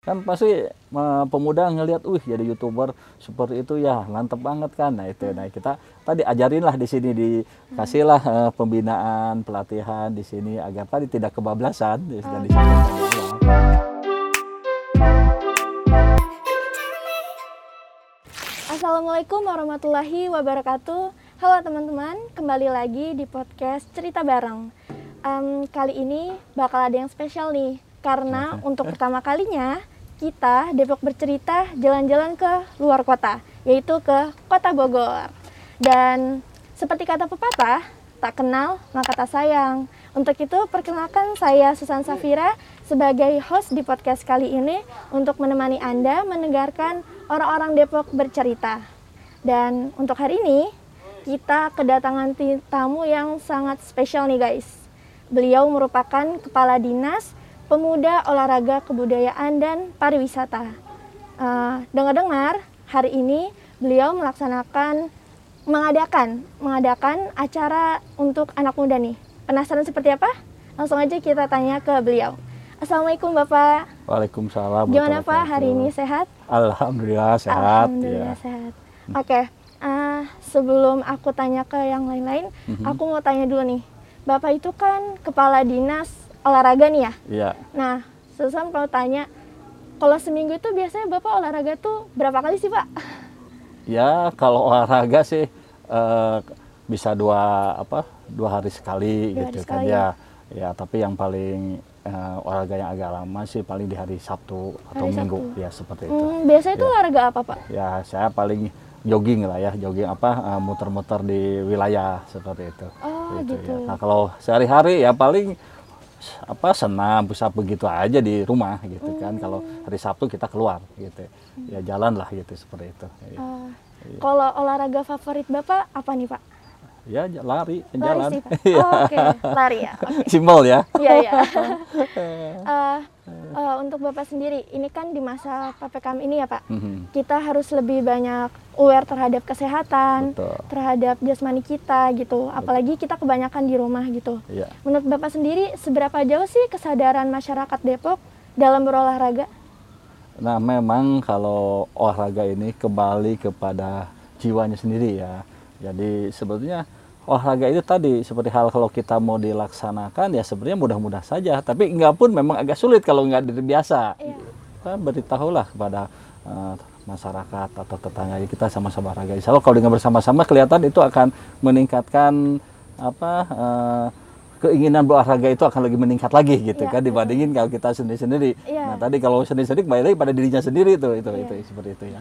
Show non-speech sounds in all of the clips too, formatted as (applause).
kan pasti uh, pemuda ngelihat, wih jadi youtuber seperti itu ya mantep banget kan. Nah itu, nah kita tadi ajarin lah di sini dikasihlah uh, pembinaan pelatihan di sini agar tadi tidak kebablasan dan di sini. Assalamualaikum warahmatullahi wabarakatuh. Halo teman-teman, kembali lagi di podcast Cerita Bareng. Um, kali ini bakal ada yang spesial nih, karena untuk pertama kalinya kita Depok bercerita jalan-jalan ke luar kota, yaitu ke Kota Bogor. Dan seperti kata pepatah, tak kenal maka tak sayang. Untuk itu perkenalkan saya Susan Safira sebagai host di podcast kali ini untuk menemani Anda mendengarkan orang-orang Depok bercerita. Dan untuk hari ini kita kedatangan tamu yang sangat spesial nih guys. Beliau merupakan kepala dinas Pemuda Olahraga Kebudayaan dan Pariwisata. Uh, Dengar-dengar hari ini beliau melaksanakan mengadakan mengadakan acara untuk anak muda nih. Penasaran seperti apa? Langsung aja kita tanya ke beliau. Assalamualaikum Bapak. Waalaikumsalam. Gimana Pak hari ini sehat? Alhamdulillah sehat. Alhamdulillah ya. sehat. Oke, okay. uh, sebelum aku tanya ke yang lain-lain, mm -hmm. aku mau tanya dulu nih. Bapak itu kan kepala dinas olahraga nih ya. Iya. Nah, Susan kalau tanya, kalau seminggu itu biasanya Bapak olahraga tuh berapa kali sih Pak? Ya, kalau olahraga sih uh, bisa dua apa dua hari sekali dua gitu hari kan sekali, ya. ya. tapi yang paling uh, olahraga yang agak lama sih paling di hari Sabtu atau hari Minggu Sabtu. ya seperti itu. Hmm, biasanya itu ya. olahraga apa Pak? Ya, saya paling jogging lah ya, jogging apa uh, muter-muter di wilayah seperti itu. Oh, gitu. gitu. Ya. Nah, kalau sehari-hari ya paling apa senam bisa begitu aja di rumah gitu kan. Hmm. kalau hari Sabtu kita keluar gitu. Ya jalan lah gitu seperti itu. Uh, kalau olahraga favorit bapak apa nih pak ya lari jalan. sih, (laughs) oh, oke. Okay. lari ya okay. (laughs) simbol ya. (laughs) Iya iya. Uh, uh, untuk bapak sendiri ini kan di masa ppkm ini ya pak. Mm-hmm. kita harus lebih banyak aware terhadap kesehatan Betul. terhadap jasmani kita gitu. Apalagi kita kebanyakan di rumah gitu. Yeah. menurut bapak sendiri seberapa jauh sih kesadaran masyarakat Depok dalam berolahraga? Nah memang kalau olahraga ini kembali kepada jiwanya sendiri ya jadi sebetulnya olahraga itu tadi seperti hal kalau kita mau dilaksanakan ya sebenarnya mudah-mudah saja. Tapi enggak pun memang agak sulit kalau nggak biasa. Iya. Kita beritahulah kepada uh, masyarakat atau tetangga kita sama-sama olahraga. Insya Allah kalau dengan bersama-sama kelihatan itu akan meningkatkan apa uh, keinginan berolahraga itu akan lebih meningkat lagi gitu ya, kan dibandingin kalau kita sendiri-sendiri. Ya. Nah tadi kalau sendiri-sendiri kembali lagi pada dirinya sendiri itu itu ya. itu seperti itu ya.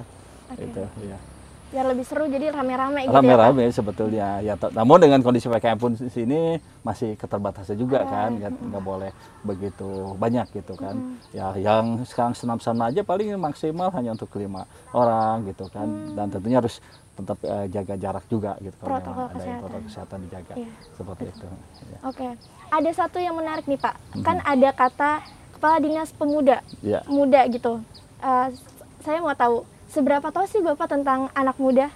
Okay. Itu ya biar lebih seru jadi rame-rame gitu rame-rame ya, sebetulnya ya namun dengan kondisi PKM pun di sini masih keterbatasan juga oh, kan nggak mm. boleh begitu banyak gitu kan mm. ya yang sekarang senam-senam aja paling maksimal hanya untuk lima orang gitu kan mm. dan tentunya harus tetap uh, jaga jarak juga gitu protokol kalau ada yang protokol kesehatan dijaga yeah. seperti itu ya. oke okay. ada satu yang menarik nih pak mm. kan ada kata kepala dinas pemuda yeah. muda gitu uh, saya mau tahu Seberapa tahu sih Bapak tentang anak muda?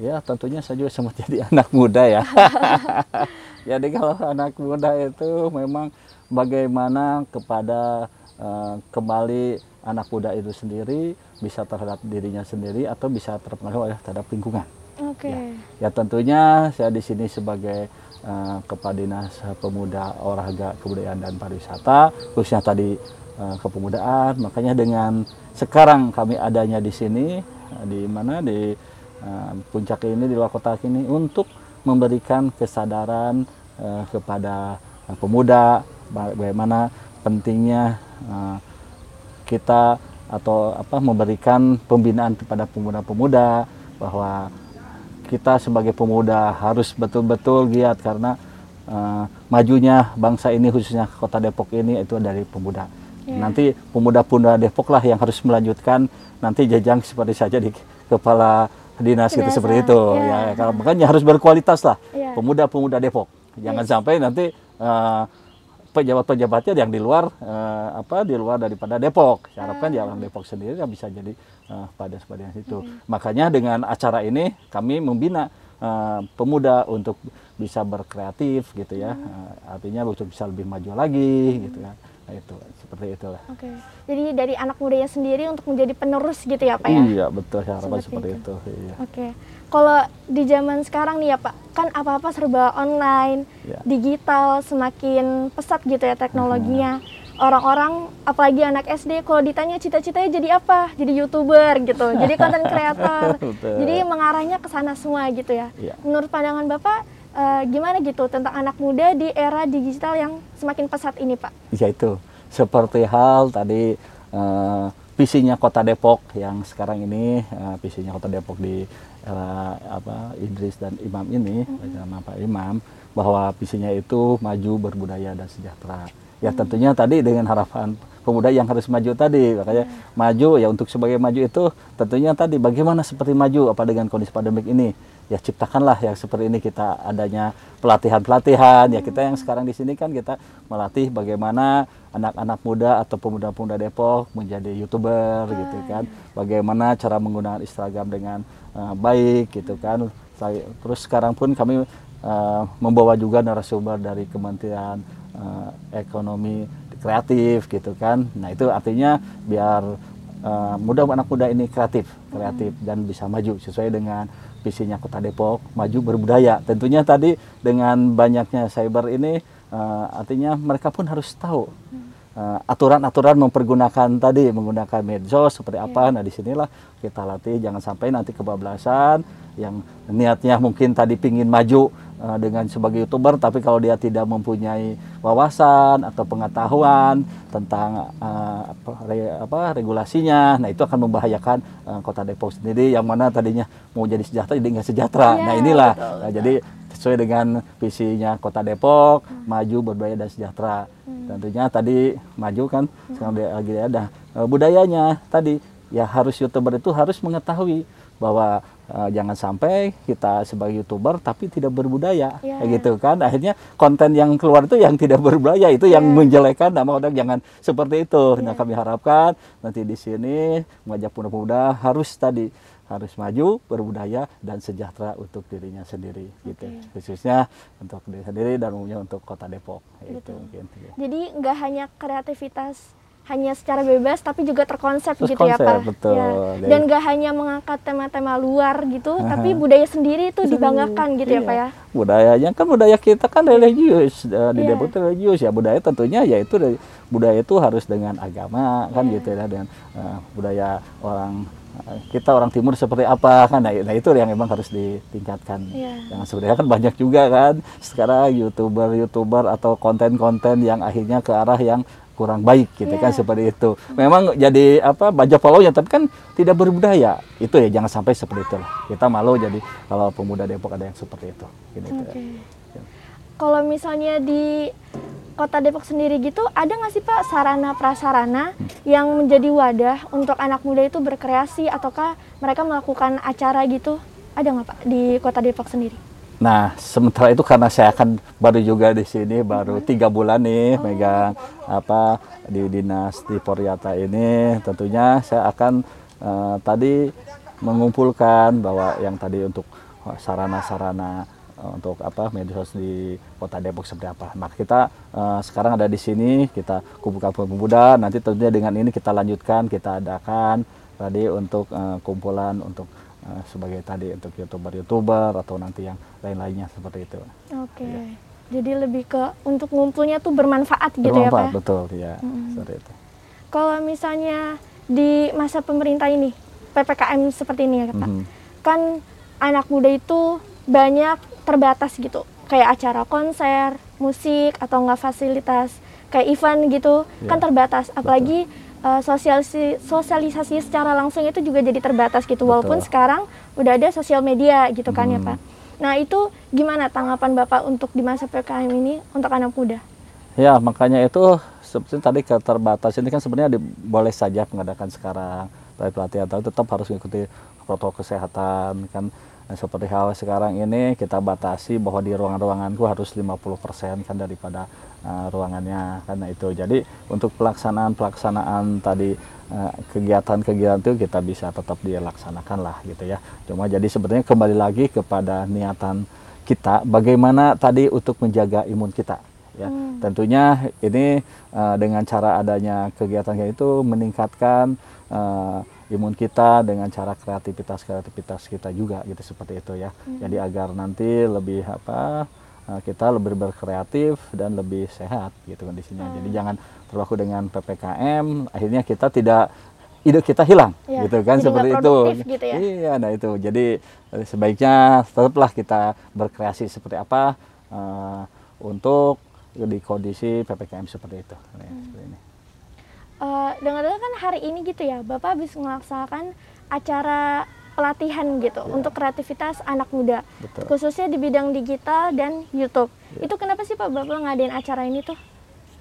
Ya, tentunya saya juga sempat (laughs) jadi anak muda ya. (laughs) jadi kalau anak muda itu memang bagaimana kepada uh, kembali anak muda itu sendiri bisa terhadap dirinya sendiri atau bisa terpengaruh oleh terhadap lingkungan. Oke. Okay. Ya, ya tentunya saya di sini sebagai uh, Kepala Dinas Pemuda Olahraga Kebudayaan dan Pariwisata khususnya tadi uh, kepemudaan makanya dengan sekarang kami adanya di sini di mana di uh, puncak ini di luar kota ini untuk memberikan kesadaran kepada pemuda bagaimana pentingnya kita atau apa memberikan pembinaan kepada pemuda-pemuda bahwa kita sebagai pemuda harus betul-betul giat karena uh, majunya bangsa ini khususnya kota Depok ini itu dari pemuda. Yeah. Nanti pemuda-pemuda Depok lah yang harus melanjutkan nanti jajang seperti saja di kepala dinas gitu seperti itu yeah. ya. Kalau makanya harus berkualitas lah yeah. pemuda-pemuda Depok. Jangan yeah. sampai nanti uh, pejabat-pejabatnya yang di luar uh, apa di luar daripada Depok. Saya harapkan ya orang Depok sendiri yang bisa jadi uh, pada seperti itu. Mm. Makanya dengan acara ini kami membina uh, pemuda untuk bisa berkreatif gitu ya. Mm. Uh, artinya untuk bisa lebih maju lagi mm. gitu kan Nah, itu seperti itulah. Oke. Jadi dari anak mudanya sendiri untuk menjadi penerus gitu ya Pak ya? Iya betul harapan Seperti seperti, itu. itu. Iya. Oke. Kalau di zaman sekarang nih ya Pak, kan apa-apa serba online, Ya. digital, semakin pesat gitu ya teknologinya. Orang-orang, apalagi anak SD, kalau ditanya cita-citanya jadi apa? Jadi youtuber gitu, jadi konten (laughs) kreator. Jadi mengarahnya ke sana semua gitu ya. Iya. Menurut pandangan Bapak, eh, gimana gitu tentang anak muda di era digital yang semakin pesat ini Pak? Ya itu. Seperti hal tadi eh, visinya Kota Depok yang sekarang ini eh, visinya Kota Depok di era apa Idris dan Imam ini bersama Pak Imam bahwa visinya itu maju berbudaya dan sejahtera. Ya tentunya tadi dengan harapan pemuda yang harus maju tadi makanya maju ya untuk sebagai maju itu tentunya tadi bagaimana seperti maju apa dengan kondisi pandemik ini ya ciptakanlah yang seperti ini kita adanya pelatihan-pelatihan. Ya kita yang sekarang di sini kan kita melatih bagaimana anak-anak muda atau pemuda-pemuda Depok menjadi youtuber gitu kan. bagaimana cara menggunakan Instagram dengan eh, baik gitu kan. Terus sekarang pun kami eh, membawa juga narasumber dari Kementerian eh, Ekonomi Kreatif gitu kan. Nah itu artinya biar eh, muda anak muda ini kreatif kreatif dan bisa maju sesuai dengan visinya Kota Depok maju berbudaya. Tentunya tadi dengan banyaknya cyber ini eh, artinya mereka pun harus tahu eh, aturan-aturan mempergunakan tadi menggunakan medsos seperti apa. Nah di sinilah kita latih. Jangan sampai nanti kebablasan yang niatnya mungkin tadi pingin maju eh, dengan sebagai youtuber tapi kalau dia tidak mempunyai wawasan atau pengetahuan tentang eh, apa, re- apa, regulasinya nah itu akan membahayakan eh, kota Depok sendiri yang mana tadinya mau jadi sejahtera jadi nggak sejahtera. Iya, nah inilah. betul, Nah, jadi sesuai dengan visinya kota Depok maju berbudaya dan sejahtera. Tentunya tadi maju kan sekarang dia lagi ada eh, budayanya tadi. Ya harus youtuber itu harus mengetahui bahwa eh, jangan sampai kita sebagai youtuber tapi tidak berbudaya Ya. kayak gitu kan akhirnya konten yang keluar itu yang tidak berbudaya itu yang Ya. menjelekan nama orang jangan seperti itu nah Ya. kami harapkan nanti di sini mengajak pemuda-pemuda harus tadi harus maju berbudaya dan sejahtera untuk dirinya sendiri gitu Oke. khususnya untuk diri sendiri dan umumnya untuk kota Depok itu Betul. mungkin ya. Jadi nggak hanya kreativitas hanya secara bebas tapi juga terkonsep gitu ya Terkonsep, Pak. betul. Ya. Dan nggak hanya mengangkat tema-tema luar gitu, tapi budaya sendiri itu dibanggakan gitu ya Iya. Pak ya. budayanya kan budaya kita kan religius eh, di Iya. Depok itu religius ya budaya tentunya yaitu dari- budaya itu harus dengan agama kan Iya. gitu ya dan eh, budaya orang eh, kita orang timur seperti apa kan nah, nah itu yang memang harus ditingkatkan Iya. yang sebenarnya kan banyak juga kan sekarang youtuber youtuber atau konten-konten yang akhirnya ke arah yang kurang baik gitu kan Iya. seperti itu memang jadi apa baca follownya tapi kan tidak berbudaya itu ya jangan sampai seperti itu lah kita malu jadi kalau pemuda Depok ada yang seperti itu gitu Oke. ya. Kalau misalnya di Kota Depok sendiri gitu, ada nggak sih Pak sarana prasarana yang menjadi wadah untuk anak muda itu berkreasi ataukah mereka melakukan acara gitu? Ada nggak Pak di Kota Depok sendiri? Nah, sementara itu karena saya akan baru juga di sini baru tiga bulan nih megang apa di dinas di Poryata ini, tentunya saya akan eh, tadi mengumpulkan bahwa yang tadi untuk sarana-sarana eh, untuk apa medsos di Kota Depok seperti apa. Nah, kita eh, sekarang ada di sini, kita kumpulkan pemuda, nanti tentunya dengan ini kita lanjutkan, kita adakan tadi untuk eh, kumpulan untuk eh, sebagai tadi untuk youtuber-youtuber atau nanti yang lain-lainnya seperti itu. Oke. Jadi lebih ke untuk ngumpulnya tuh bermanfaat gitu ya Pak? Bermanfaat, ya? betul ya, Mm-mm. seperti itu. Kalau misalnya di masa pemerintah ini, PPKM seperti ini ya Pak, Mhm. kan anak muda itu banyak terbatas gitu. Kayak acara konser, musik, atau enggak fasilitas kayak event gitu, Iya, kan terbatas. Apalagi eh, sosialisasi, sosialisasi secara langsung itu juga jadi terbatas gitu. Walaupun Betul. sekarang udah ada sosial media gitu kan ya Hmm. Pak. Nah itu gimana tanggapan Bapak untuk di masa PPKM ini untuk anak muda? Ya, makanya itu seperti tadi keterbatasan ini kan sebenarnya di- boleh saja mengadakan sekarang tapi pelatihan tapi tetap harus mengikuti protokol kesehatan kan Nah, seperti hal sekarang ini kita batasi bahwa di ruangan-ruanganku harus 50% kan daripada uh, ruangannya karena itu jadi untuk pelaksanaan pelaksanaan tadi uh, kegiatan-kegiatan itu kita bisa tetap dilaksanakan lah gitu ya cuma jadi sebenarnya kembali lagi kepada niatan kita bagaimana tadi untuk menjaga imun kita ya. Hmm. Tentunya ini uh, dengan cara adanya kegiatan kayak itu meningkatkan uh, imun kita dengan cara kreativitas kreativitas kita juga gitu seperti itu ya. Hmm. Jadi agar nanti lebih apa uh, kita lebih berkreatif dan lebih sehat gitu kondisinya. Hmm. Jadi jangan terlalu dengan ppkm akhirnya kita tidak ide kita hilang ya, gitu kan seperti itu gitu ya? iya nah itu jadi sebaiknya tetaplah kita berkreasi seperti apa uh, untuk di kondisi ppkm seperti itu nah, hmm. seperti ini uh, dengar-dengar kan hari ini gitu ya bapak habis melaksanakan acara pelatihan gitu ya. untuk kreativitas anak muda Betul. khususnya di bidang digital dan YouTube ya. itu kenapa sih pak bapak ngadain acara ini tuh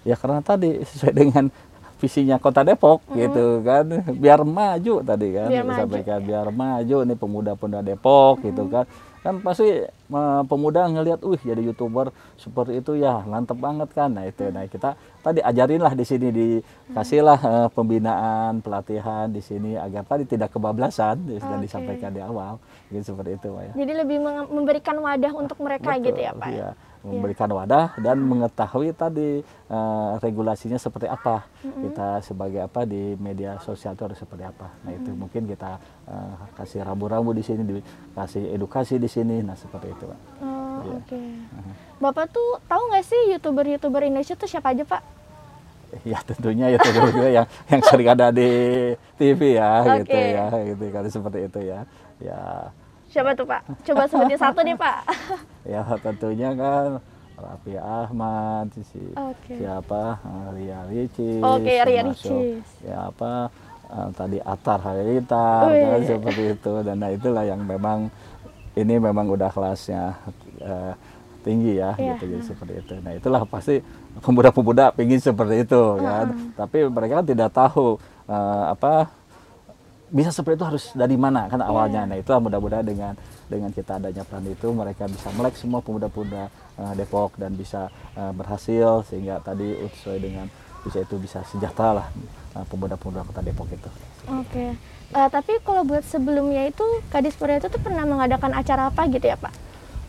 ya karena tadi sesuai dengan visinya kota Depok mm -hmm. gitu kan biar maju tadi kan biar maju. biar maju nih pemuda-pemuda Depok mm -hmm. gitu kan kan pasti pemuda ngelihat, uh jadi youtuber seperti itu ya mantep banget kan, nah itu, nah kita tadi ajarin lah di sini dikasihlah uh, pembinaan pelatihan di sini agar tadi tidak kebablasan okay. disampaikan di awal, gitu seperti itu ya. Jadi lebih memberikan wadah untuk mereka Betul, gitu ya Pak? Iya memberikan wadah dan mengetahui tadi uh, regulasinya seperti apa mm-hmm. kita sebagai apa di media sosial itu harus seperti apa nah itu mm-hmm. mungkin kita uh, kasih rambu-rambu di sini dikasih edukasi di sini nah seperti itu pak oh, ya. oke okay. uh-huh. bapak tuh tahu nggak sih youtuber youtuber Indonesia tuh siapa aja pak ya tentunya ya juga yang yang sering ada di TV ya okay. gitu ya gitu kan seperti itu ya ya Siapa tuh Pak? Coba sebutin satu nih Pak. (laughs) ya tentunya kan Raffi Ahmad, si okay. siapa Ria Ricis, Oke okay, Ria Ricis. Ya apa uh, tadi Atar Halilintar oh, kan, seperti itu dan nah itulah yang memang ini memang udah kelasnya uh, tinggi ya yeah. gitu jadi seperti itu. Nah itulah pasti pemuda-pemuda pingin seperti itu uh -huh. kan. Tapi mereka kan tidak tahu uh, apa bisa seperti itu harus dari mana kan awalnya. Yeah. Nah itu mudah-mudahan dengan dengan kita adanya plan itu mereka bisa melek semua pemuda-pemuda uh, Depok dan bisa uh, berhasil sehingga tadi sesuai dengan bisa itu bisa sejahtera lah uh, pemuda-pemuda kota Depok itu. Oke. Okay. Uh, tapi kalau buat sebelumnya itu Kadis Pura itu tuh pernah mengadakan acara apa gitu ya Pak?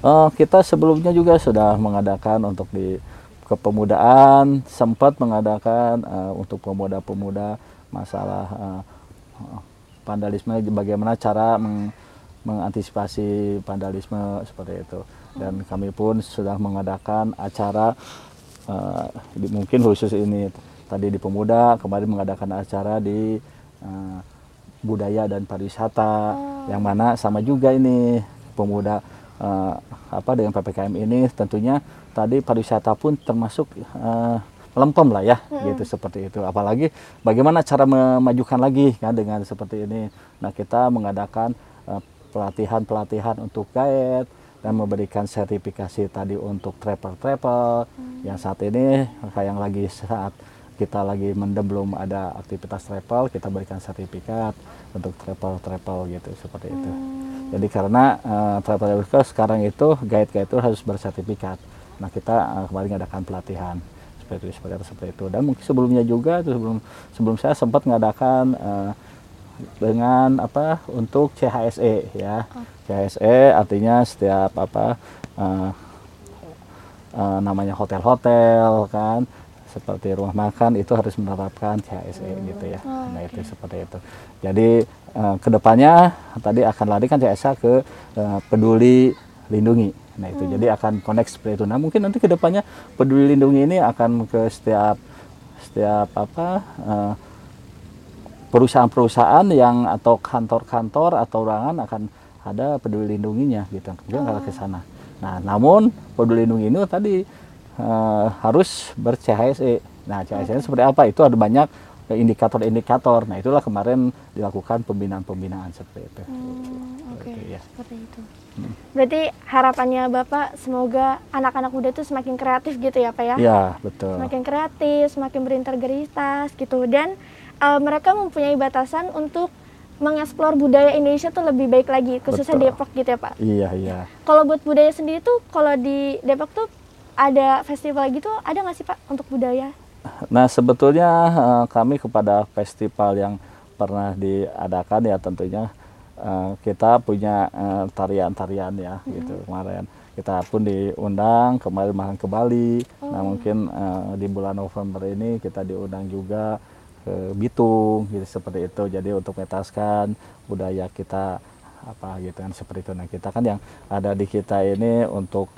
Uh, kita sebelumnya juga sudah mengadakan untuk di kepemudaan sempat mengadakan uh, untuk pemuda-pemuda masalah uh, vandalisme bagaimana cara meng, mengantisipasi vandalisme seperti itu dan kami pun sudah mengadakan acara uh, di, mungkin khusus ini tadi di pemuda kemarin mengadakan acara di uh, budaya dan pariwisata oh. yang mana sama juga ini pemuda uh, apa dengan ppkm ini tentunya tadi pariwisata pun termasuk uh, lempem lah ya hmm. gitu seperti itu apalagi bagaimana cara memajukan lagi kan dengan seperti ini nah kita mengadakan uh, pelatihan-pelatihan untuk guide dan memberikan sertifikasi tadi untuk travel-travel hmm. yang saat ini kayak yang lagi saat kita lagi mendem belum ada aktivitas travel kita berikan sertifikat untuk travel-travel gitu seperti hmm. itu jadi karena uh, travel sekarang itu guide-guide itu harus bersertifikat. Nah kita uh, kemarin adakan pelatihan seperti itu seperti itu seperti itu. Dan mungkin sebelumnya juga itu sebelum sebelum saya sempat mengadakan uh, dengan apa untuk CHSE ya. Oh. CHSE artinya setiap apa uh, uh, namanya hotel-hotel kan seperti rumah makan itu harus menerapkan CHSE hmm. gitu ya oh, nah okay. itu seperti itu jadi uh, ke depannya tadi akan lari kan CHSE ke uh, peduli lindungi Nah itu hmm. jadi akan connect seperti itu. Nah mungkin nanti ke depannya peduli lindungi ini akan ke setiap setiap apa uh, perusahaan-perusahaan yang atau kantor-kantor atau ruangan akan ada peduli lindunginya gitu. Kemudian oh. kalau ke sana. Nah namun peduli lindungi ini tadi uh, harus ber CHSE. Nah CHSE okay. seperti apa? Itu ada banyak indikator-indikator. Nah itulah kemarin dilakukan pembinaan-pembinaan seperti itu. Hmm, Oke, okay. ya. seperti itu. Berarti harapannya Bapak semoga anak-anak muda itu semakin kreatif gitu ya Pak ya? Iya, betul. Semakin kreatif, semakin berintegritas gitu. Dan uh, mereka mempunyai batasan untuk mengeksplor budaya Indonesia tuh lebih baik lagi, khususnya betul. Depok gitu ya Pak? Iya, iya. Kalau buat budaya sendiri tuh, kalau di Depok tuh ada festival gitu, ada nggak sih Pak untuk budaya? Nah sebetulnya uh, kami kepada festival yang pernah diadakan ya tentunya uh, kita punya uh, tarian-tarian ya hmm. gitu kemarin kita pun diundang kemarin makan ke Bali nah, oh. nah mungkin uh, di bulan November ini kita diundang juga ke Bitung gitu seperti itu jadi untuk metaskan budaya kita apa gitu kan seperti itu nah kita kan yang ada di kita ini untuk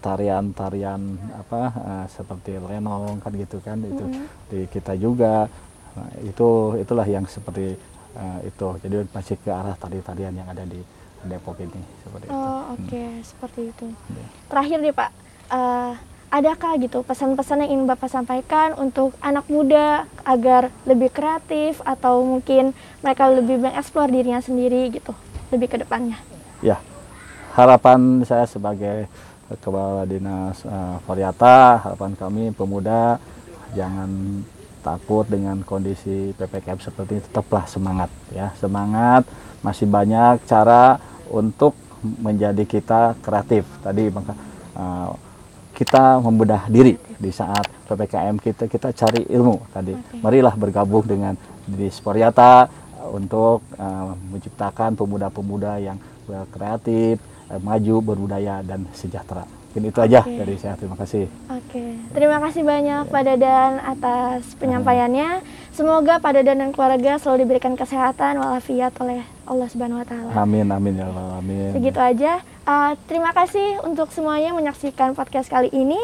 tarian-tarian uh, apa uh, seperti lenong kan gitu kan mm -hmm. itu di kita juga nah, itu itulah yang seperti uh, itu jadi masih ke arah tari-tarian yang ada di Depok ini seperti oh, itu. Oh oke okay. hmm. seperti itu. Yeah. Terakhir nih Pak, uh, adakah gitu pesan-pesan yang ingin Bapak sampaikan untuk anak muda agar lebih kreatif atau mungkin mereka lebih mengeksplor dirinya sendiri gitu lebih ke depannya? Ya harapan saya sebagai kepala dinas uh, Variata harapan kami pemuda jangan takut dengan kondisi ppkm seperti ini tetaplah semangat ya. Semangat masih banyak cara untuk menjadi kita kreatif. Tadi maka uh, kita membedah diri di saat ppkm kita kita cari ilmu tadi. Okay. marilah bergabung dengan di Sporiata untuk uh, menciptakan pemuda-pemuda yang kreatif maju berbudaya dan sejahtera Mungkin itu aja okay. dari saya. Terima kasih. Oke. Okay. Terima kasih banyak Pak Dadan atas penyampaiannya. Semoga Pak Dadan dan keluarga selalu diberikan kesehatan walafiat oleh Allah Subhanahu wa taala. Amin amin ya Allah amin. Segitu aja. Uh, terima kasih untuk semuanya menyaksikan podcast kali ini.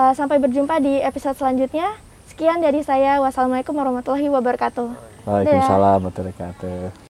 Uh, sampai berjumpa di episode selanjutnya. Sekian dari saya. Wassalamualaikum warahmatullahi wabarakatuh. Waalaikumsalam warahmatullahi wabarakatuh.